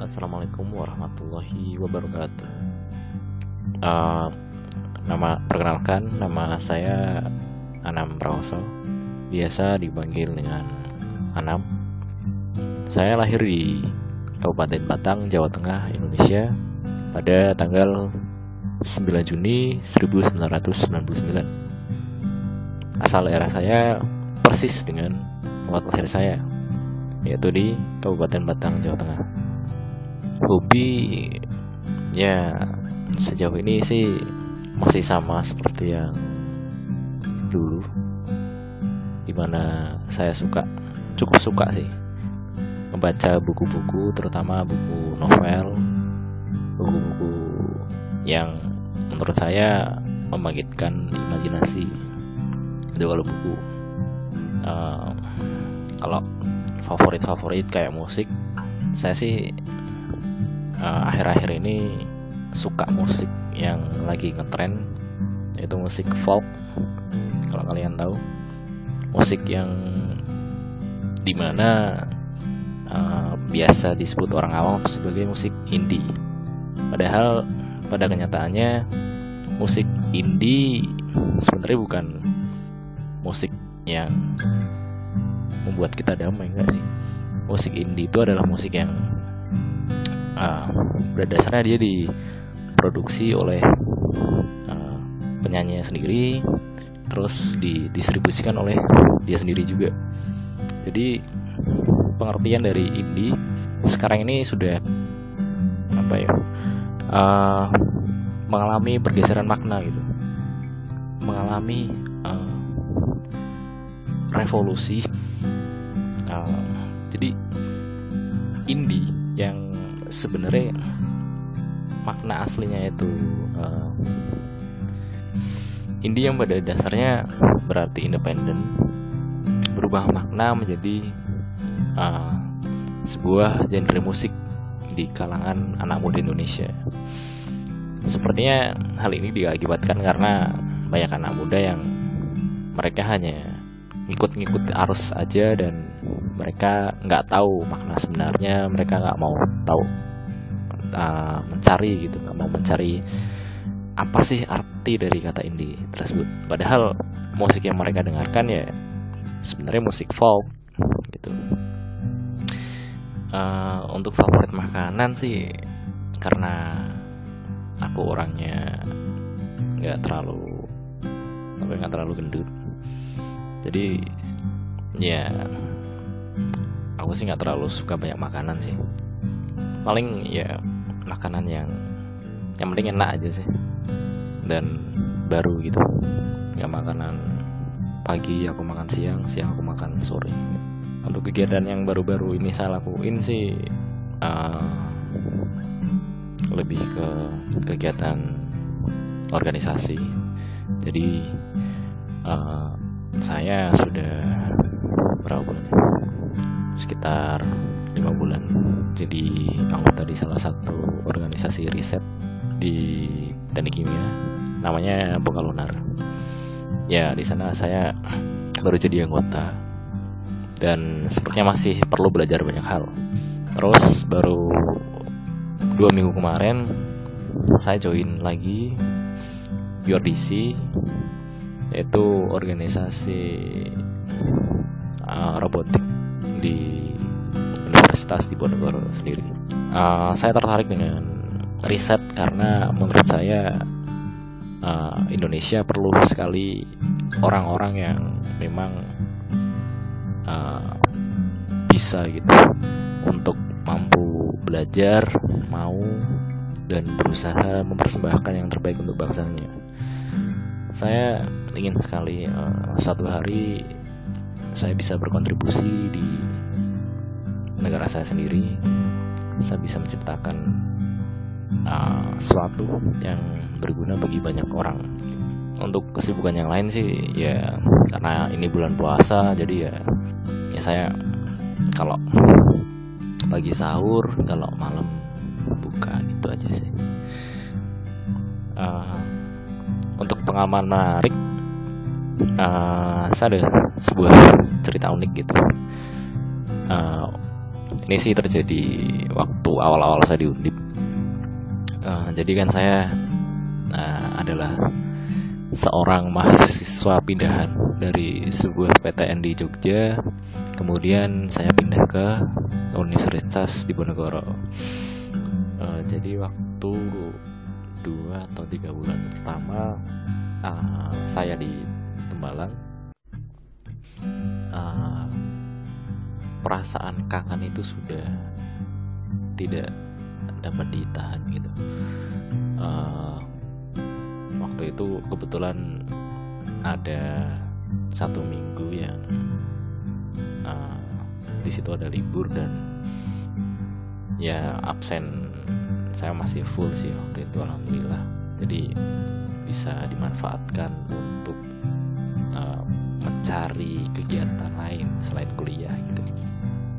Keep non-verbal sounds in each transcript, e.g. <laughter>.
assalamualaikum warahmatullahi wabarakatuh. Uh, nama perkenalkan, nama saya Anam Prawoso, biasa dipanggil dengan Anam. Saya lahir di Kabupaten Batang, Jawa Tengah, Indonesia, pada tanggal 9 Juni 1999. Asal daerah saya persis dengan tempat lahir saya, yaitu di Kabupaten Batang, Jawa Tengah hobi ya sejauh ini sih masih sama seperti yang dulu di mana saya suka cukup suka sih membaca buku-buku terutama buku novel buku-buku yang menurut saya membangkitkan imajinasi itu kalau buku. Uh, kalau favorit-favorit kayak musik saya sih Eh, akhir-akhir uh, ini suka musik yang lagi ngetren yaitu musik folk. Kalau kalian tahu musik yang di mana uh, biasa disebut orang awam sebagai musik indie. Padahal pada kenyataannya musik indie sebenarnya bukan musik yang membuat kita damai enggak sih. Musik indie itu adalah musik yang uh, pada dasarnya dia diproduksi oleh uh, penyanyinya sendiri terus didistribusikan oleh dia sendiri juga. Jadi pengertian dari indie sekarang ini sudah apa ya uh, mengalami pergeseran makna gitu. Mengalami uh, revolusi uh, sebenarnya makna aslinya itu uh, indie yang pada dasarnya berarti independen berubah makna menjadi uh, sebuah genre musik di kalangan anak muda Indonesia. Sepertinya hal ini diakibatkan karena banyak anak muda yang mereka hanya ngikut-ngikut arus aja dan mereka nggak tahu makna sebenarnya mereka nggak mau tahu uh, mencari gitu nggak mau mencari apa sih arti dari kata indie tersebut. Padahal musik yang mereka dengarkan ya sebenarnya musik folk gitu. Uh, untuk favorit makanan sih karena aku orangnya nggak terlalu tapi nggak terlalu gendut. Jadi ya aku sih nggak terlalu suka banyak makanan sih paling ya makanan yang yang penting enak aja sih. Dan baru gitu. Nggak makanan pagi aku makan siang siang aku makan sore. Untuk kegiatan yang baru-baru ini saya lakuin sih uh, lebih ke kegiatan organisasi. Jadi uh, saya sudah berapa bulan ya? sekitar jadi anggota di salah satu organisasi riset di teknik kimia namanya Bokalonar ya di sana saya baru jadi anggota. Dan sepertinya masih perlu belajar banyak hal. Terus baru dua minggu kemarin saya join lagi URDC yaitu organisasi uh, robotik di Universitas di Diponegoro sendiri. Uh, saya tertarik dengan riset karena menurut saya uh, Indonesia perlu sekali orang-orang yang memang uh, bisa gitu untuk mampu belajar, mau dan berusaha mempersembahkan yang terbaik untuk bangsanya. Saya ingin sekali uh, satu hari saya bisa berkontribusi di negara saya sendiri saya bisa menciptakan uh, sesuatu yang berguna bagi banyak orang. Untuk kesibukan yang lain sih ya karena ini bulan puasa jadi ya ya saya kalau pagi sahur kalau malam buka gitu aja sih. Uh, untuk pengalaman menarik uh, saya ada sebuah cerita unik gitu. Uh, ini sih terjadi waktu awal-awal saya di Undip uh, jadi kan saya uh, adalah seorang mahasiswa pindahan dari sebuah PTN di Jogja. Kemudian saya pindah ke Universitas Diponegoro. Uh, jadi waktu dua atau tiga bulan pertama uh, saya di Tembalang perasaan kangen itu sudah tidak dapat ditahan gitu. Uh, waktu itu kebetulan ada satu minggu yang uh, di situ ada libur dan ya absen saya masih full sih waktu itu alhamdulillah. Jadi bisa dimanfaatkan untuk uh, mencari kegiatan lain selain kuliah gitu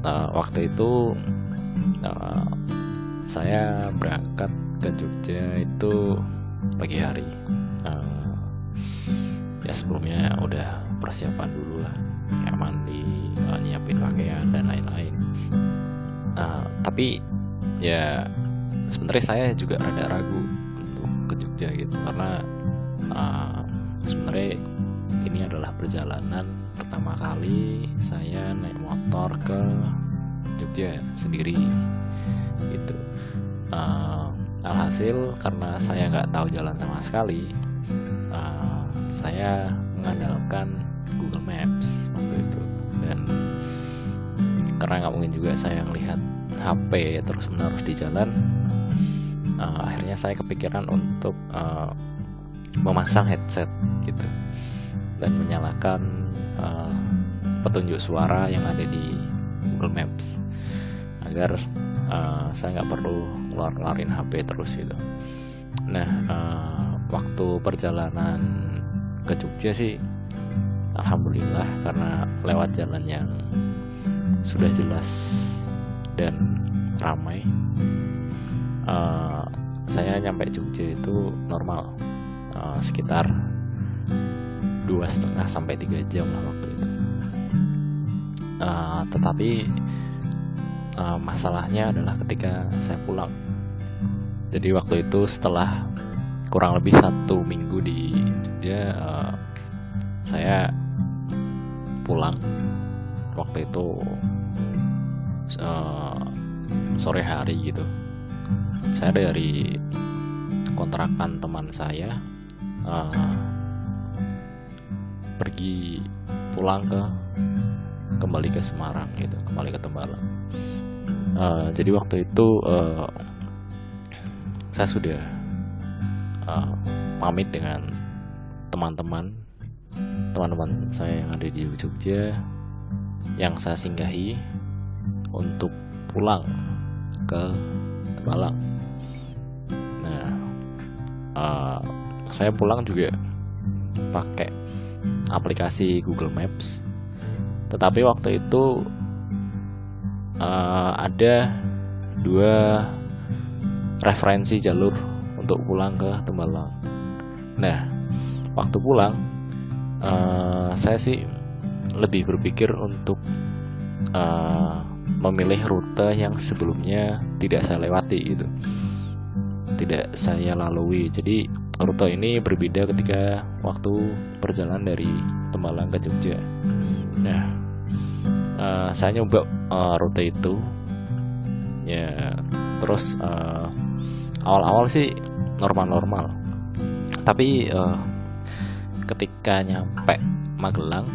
uh, waktu itu uh, saya berangkat ke Jogja itu pagi hari. Uh, ya sebelumnya udah persiapan dulu lah. Ya mandi uh, nyiapin pakaian dan lain-lain. Uh, tapi ya sebenarnya saya juga rada ragu untuk ke Jogja gitu. Karena uh, sebenarnya ini adalah perjalanan pertama kali saya naik motor ke Jogja sendiri. Gitu. Uh, alhasil karena saya nggak tahu jalan sama sekali uh, saya mengandalkan Google Maps waktu itu. Dan karena nggak mungkin juga saya melihat HP terus menerus di jalan uh, akhirnya saya kepikiran untuk uh, memasang headset gitu dan menyalakan uh, petunjuk suara yang ada di Google Maps agar uh, saya nggak perlu ngeluarin HP terus gitu. Nah uh, waktu perjalanan ke Jogja sih, alhamdulillah karena lewat jalan yang sudah jelas dan ramai. Uh, saya nyampe Jogja itu normal uh, sekitar dua setengah sampai tiga jam lah waktu itu. Uh, tetapi uh, masalahnya adalah ketika saya pulang. Jadi waktu itu setelah kurang lebih satu minggu di Jogja uh, saya pulang. Waktu itu uh, sore hari gitu. Saya dari kontrakan teman saya uh, pergi pulang ke kembali ke Semarang gitu kembali ke Tembalang. Uh, jadi waktu itu uh, saya sudah uh, pamit dengan teman-teman teman-teman saya yang ada di Jogja yang saya singgahi untuk pulang ke Tembalang. Nah uh, saya pulang juga pakai aplikasi Google Maps. Tetapi waktu itu uh, ada dua referensi jalur untuk pulang ke Tembalang. Nah, waktu pulang uh, saya sih lebih berpikir untuk uh, memilih rute yang sebelumnya tidak saya lewati gitu tidak saya lalui. Jadi rute ini berbeda ketika waktu perjalanan dari Tembalang ke Jogja. Nah, uh, saya nyoba uh, rute itu, ya terus uh, awal-awal sih normal-normal, tapi uh, ketika nyampe Magelang,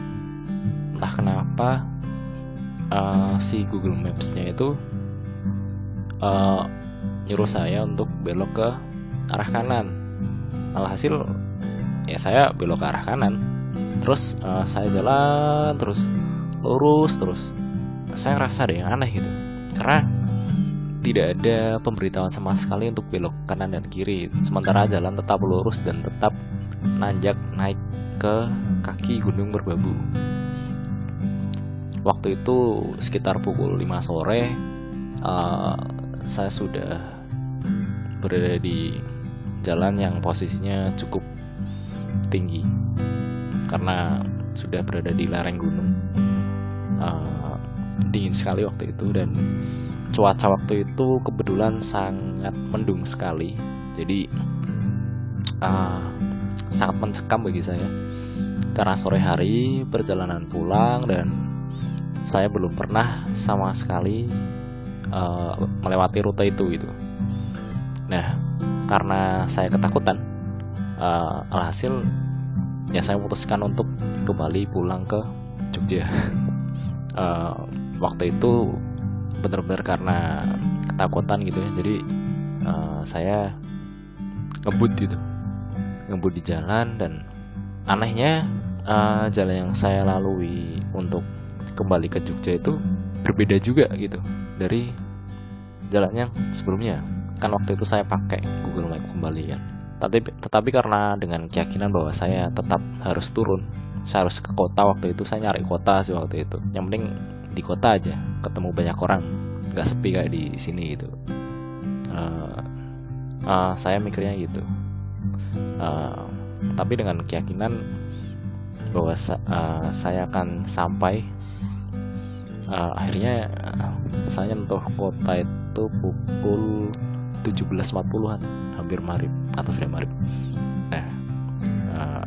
entah kenapa uh, si Google Maps-nya itu uh, nyuruh saya untuk belok ke arah kanan alhasil ya saya belok ke arah kanan. Terus uh, saya jalan terus lurus terus. Saya ngerasa ada yang aneh gitu. Karena tidak ada pemberitahuan sama sekali untuk belok kanan dan kiri. Sementara jalan tetap lurus dan tetap nanjak naik ke kaki gunung berbabu. Waktu itu sekitar pukul 5 sore uh, saya sudah berada di jalan yang posisinya cukup tinggi karena sudah berada di lereng gunung. Uh, dingin sekali waktu itu dan cuaca waktu itu kebetulan sangat mendung sekali. Jadi uh, sangat mencekam bagi saya. Karena sore hari perjalanan pulang dan saya belum pernah sama sekali uh, melewati rute itu gitu. Nah karena saya ketakutan. Uh, alhasil ya saya memutuskan untuk kembali pulang ke Jogja. Uh, <laughs> waktu itu benar-benar karena ketakutan gitu ya. Jadi uh, saya ngebut gitu. Ngebut di jalan dan anehnya uh, jalan yang saya lalui untuk kembali ke Jogja itu berbeda juga gitu dari jalan yang sebelumnya kan waktu itu saya pakai Google Map kembali kan. Tetapi karena dengan keyakinan bahwa saya tetap harus turun saya harus ke kota waktu itu saya nyari kota sih waktu itu. Yang penting di kota aja ketemu banyak orang nggak sepi kayak di sini gitu. Uh, uh, saya mikirnya gitu. Uh, tapi dengan keyakinan bahwa uh, saya akan sampai uh, akhirnya uh, saya nyentuh kota itu pukul 17.40an hampir marib atau sudah marib nah uh,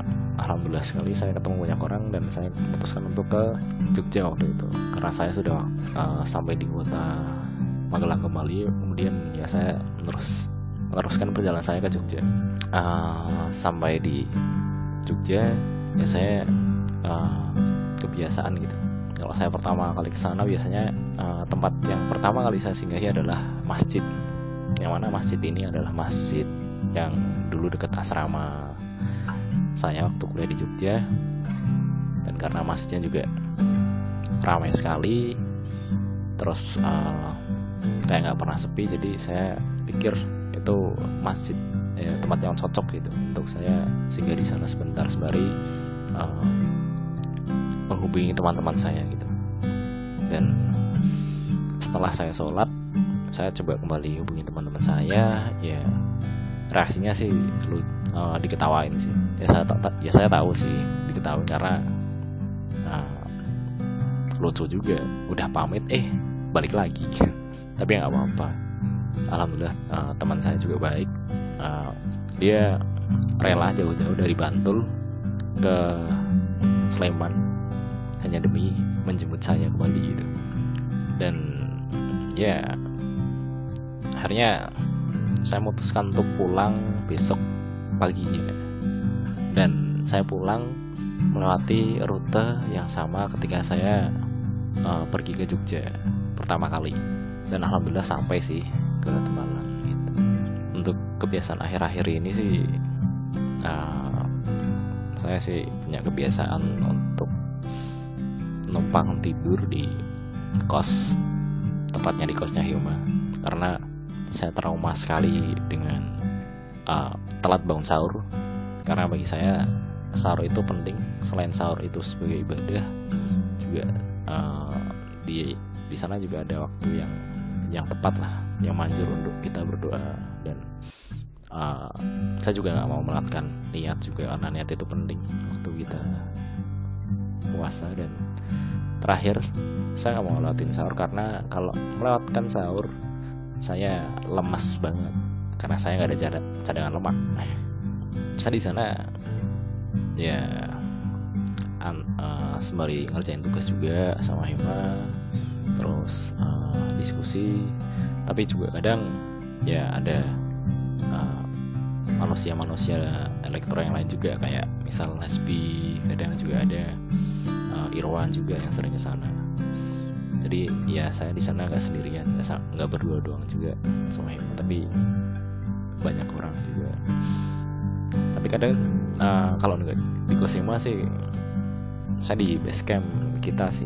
alhamdulillah sekali saya ketemu banyak orang dan saya memutuskan untuk ke Jogja waktu itu. Karena saya sudah uh, sampai di kota Magelang kembali kemudian ya saya terus meneruskan perjalanan saya ke Jogja. Uh, sampai di Jogja ya saya uh, kebiasaan gitu. Kalau saya pertama kali ke sana biasanya uh, tempat yang pertama kali saya singgahi adalah masjid yang mana masjid ini adalah masjid yang dulu dekat asrama. Saya waktu kuliah di Jogja dan karena masjidnya juga ramai sekali terus uh, kayak nggak pernah sepi jadi saya pikir itu masjid ya, tempat yang cocok gitu untuk saya singgah di sana sebentar sembari uh, menghubungi teman-teman saya gitu. Dan setelah saya sholat saya coba kembali hubungi teman-teman saya ya reaksinya sih lu uh, diketawain sih. Ya saya ya saya tahu sih diketawain karena uh, lucu juga. Udah pamit eh balik lagi. <laughs> Tapi nggak apa-apa. Alhamdulillah uh, teman saya juga baik. Uh, dia rela jauh-jauh dari Bantul ke Sleman. Hanya demi menjemput saya kembali gitu. Dan ya akhirnya saya memutuskan untuk pulang besok paginya dan saya pulang melewati rute yang sama ketika saya uh, pergi ke Jogja pertama kali. Dan alhamdulillah sampai sih ke Tembalang gitu. untuk kebiasaan akhir-akhir ini sih uh, saya sih punya kebiasaan untuk numpang tidur di kos tepatnya di kosnya Hilma karena saya trauma sekali dengan uh, telat bangun sahur. Karena bagi saya sahur itu penting. Selain sahur itu sebagai ibadah juga uh, di di sana juga ada waktu yang yang tepat lah yang manjur untuk kita berdoa. Dan uh, saya juga nggak mau melatkan niat juga karena niat itu penting waktu kita puasa. Dan terakhir saya nggak mau ngelewatin sahur karena kalau melewatkan sahur saya lemas banget. Karena saya nggak ada cadangan lemak. Saya di sana ya an, uh, sembari ngerjain tugas juga sama Hema terus uh, diskusi. Tapi juga kadang ya ada uh, manusia-manusia elektro yang lain juga. Kayak misal Lesbi kadang juga ada uh, Irwan juga yang sering ke sana jadi ya saya di sana nggak sendirian. Nggak berdua doang juga. Sama Hema tapi banyak orang juga. Tapi kadang uh, kalau nggak di Kosema sih saya di base camp kita sih.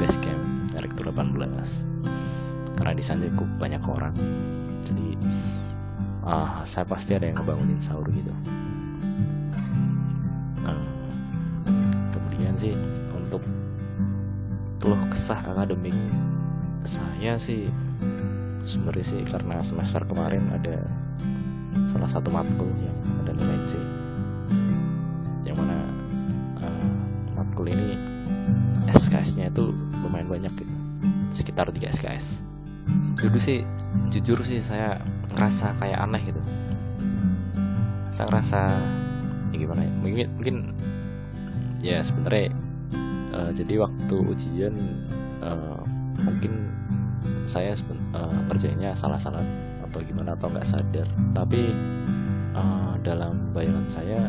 Base camp Direktur 18 karena di sana cukup banyak orang. Jadi uh, saya pasti ada yang ngebangunin sahur gitu. Uh, kemudian sih keluh kesah akademik saya sih. Sebenarnya sih karena semester kemarin ada salah satu matkul yang ada nilai C yang mana uh, matkul ini SKS-nya itu lumayan banyak gitu sekitar 3 SKS dulu sih jujur sih saya ngerasa kayak aneh gitu. Saya ngerasa ya gimana ya mungkin mungkin ya sebenarnya jadi waktu ujian uh, mungkin saya uh, kerjanya salah-salah atau gimana atau nggak sadar. Tapi uh, dalam bayangan saya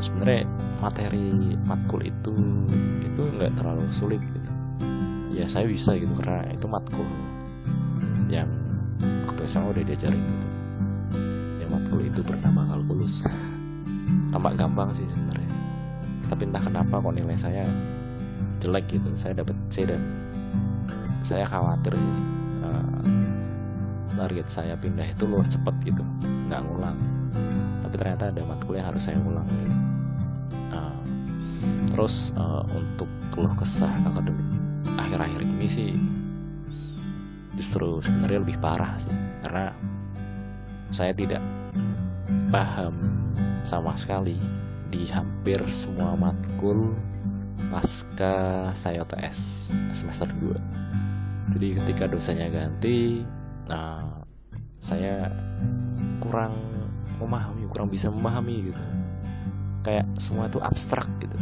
sebenarnya materi matkul itu itu nggak terlalu sulit gitu. Ya saya bisa gitu karena itu matkul yang waktu SMA udah diajarin gitu. Yang matkul itu bernama kalkulus. Tampak gampang sih sebenarnya. Tapi entah kenapa kok nilai saya jelek gitu. Saya dapat C dan saya khawatir uh, target saya pindah itu loh cepet gitu. Nggak ngulang. Tapi ternyata ada matkul yang harus saya ulang gitu. uh, terus uh, untuk keluh kesah akademik akhir-akhir ini sih justru sebenarnya lebih parah sih. Karena saya tidak paham sama sekali di hampir semua matkul pasca saya ts semester 2 jadi ketika dosanya ganti nah saya kurang memahami kurang bisa memahami gitu. Kayak semua itu abstrak gitu.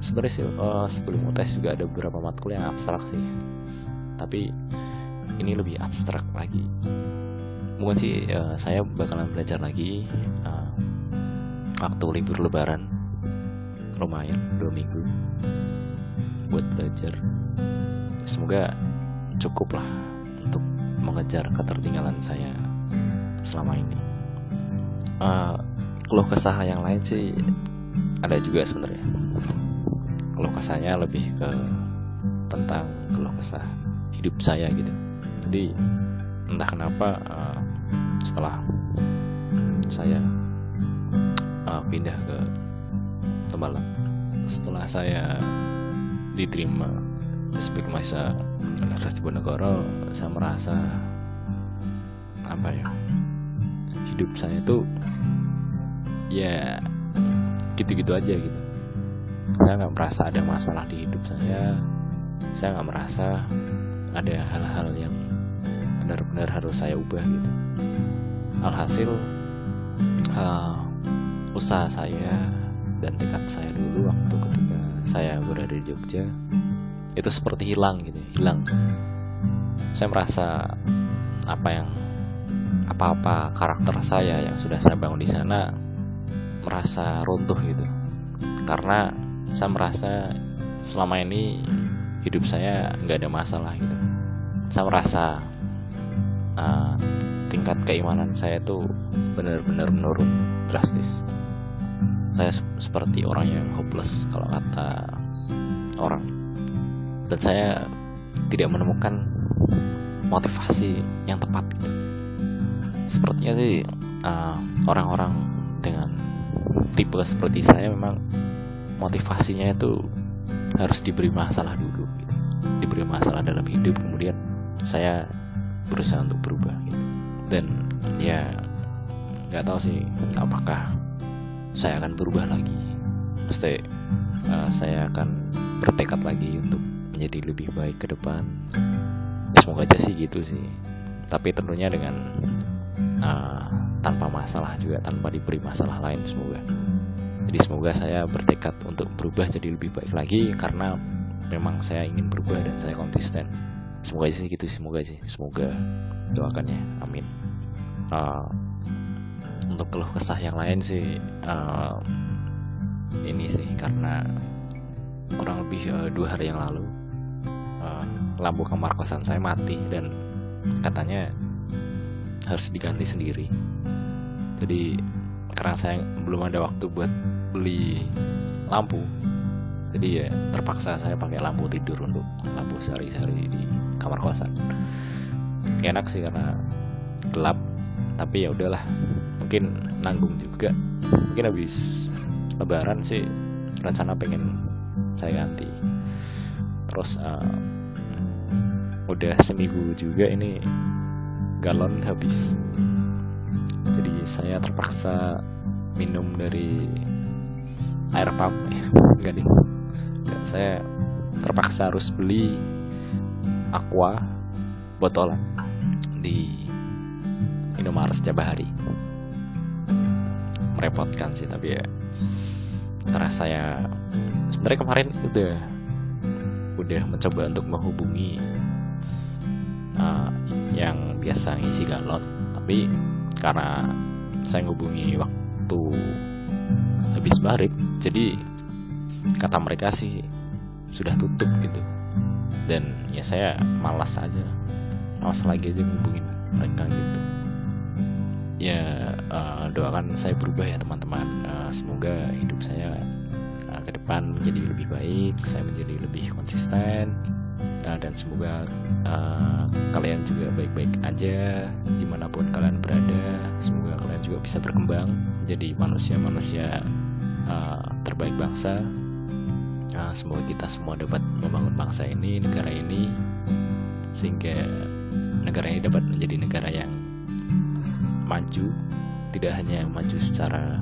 Sebenarnya sih uh, sebelum UTS juga ada beberapa matkul yang abstrak sih. Tapi ini lebih abstrak lagi. Mungkin sih uh, saya bakalan belajar lagi uh, waktu libur lebaran. Lumayan dua minggu buat belajar. Semoga cukup lah untuk mengejar ketertinggalan saya selama ini. Uh, keluh kesah yang lain sih ada juga sebenarnya. Keluh kesahnya lebih ke tentang keluh kesah hidup saya gitu. Jadi entah kenapa uh, setelah saya uh, pindah ke Tembalang setelah saya diterima sebagai masa Universitas Diponegoro saya merasa apa ya hidup saya itu ya gitu-gitu aja gitu. Saya nggak merasa ada masalah di hidup saya. Saya nggak merasa ada hal-hal yang benar-benar harus saya ubah gitu. Alhasil uh, usaha saya dan tekad saya dulu waktu ketika saya berada di Jogja. Itu seperti hilang gitu hilang. Saya merasa apa yang apa-apa karakter saya yang sudah saya bangun di sana merasa runtuh gitu. Karena saya merasa selama ini hidup saya nggak ada masalah gitu. Saya merasa uh, tingkat keimanan saya itu benar-benar menurun drastis saya seperti orang yang hopeless kalau kata orang dan saya tidak menemukan motivasi yang tepat gitu. sepertinya sih uh, orang-orang dengan tipe seperti saya memang motivasinya itu harus diberi masalah dulu gitu. diberi masalah dalam hidup kemudian saya berusaha untuk berubah gitu dan ya nggak tahu sih apakah saya akan berubah lagi. Pasti uh, saya akan bertekad lagi untuk menjadi lebih baik ke depan. Ya, semoga aja sih gitu sih. Tapi tentunya dengan uh, tanpa masalah juga tanpa diberi masalah lain semoga. Jadi semoga saya bertekad untuk berubah jadi lebih baik lagi karena memang saya ingin berubah dan saya konsisten. Semoga sih gitu semoga sih. Semoga doakan ya. Amin. Uh, untuk keluh kesah yang lain sih uh, ini sih karena kurang lebih uh, dua hari yang lalu uh, lampu kamar kosan saya mati dan katanya harus diganti sendiri. Jadi karena saya belum ada waktu buat beli lampu jadi ya terpaksa saya pakai lampu tidur untuk lampu sehari-hari di kamar kosan. Enak sih karena gelap tapi ya udahlah mungkin nanggung juga. Mungkin habis lebaran sih rencana pengen saya ganti. Terus uh, udah seminggu juga ini galon habis. Jadi saya terpaksa minum dari air pump. Ya enggak ding dan saya terpaksa harus beli aqua botolan di Indomaret setiap hari merepotkan sih tapi ya karena saya sebenarnya kemarin udah udah mencoba untuk menghubungi uh, yang biasa ngisi galon. Tapi karena saya menghubungi waktu habis barik jadi kata mereka sih sudah tutup gitu. Dan ya saya malas aja malas lagi aja menghubungin mereka gitu ya uh, doakan saya berubah ya teman-teman. Uh, semoga hidup saya uh, ke depan menjadi lebih baik saya menjadi lebih konsisten uh, dan semoga uh, kalian juga baik-baik aja di mana pun kalian berada. Semoga kalian juga bisa berkembang menjadi manusia-manusia uh, terbaik bangsa. Uh, semoga kita semua dapat membangun bangsa ini negara ini sehingga negara ini dapat menjadi negara yang maju tidak hanya maju secara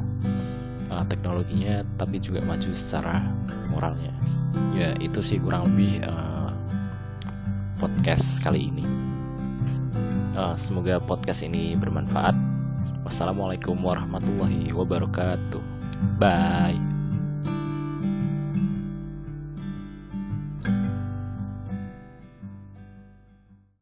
uh, teknologinya tapi juga maju secara moralnya. Ya itu sih kurang lebih uh, podcast kali ini. Uh, semoga podcast ini bermanfaat. Wassalamualaikum warahmatullahi wabarakatuh. Bye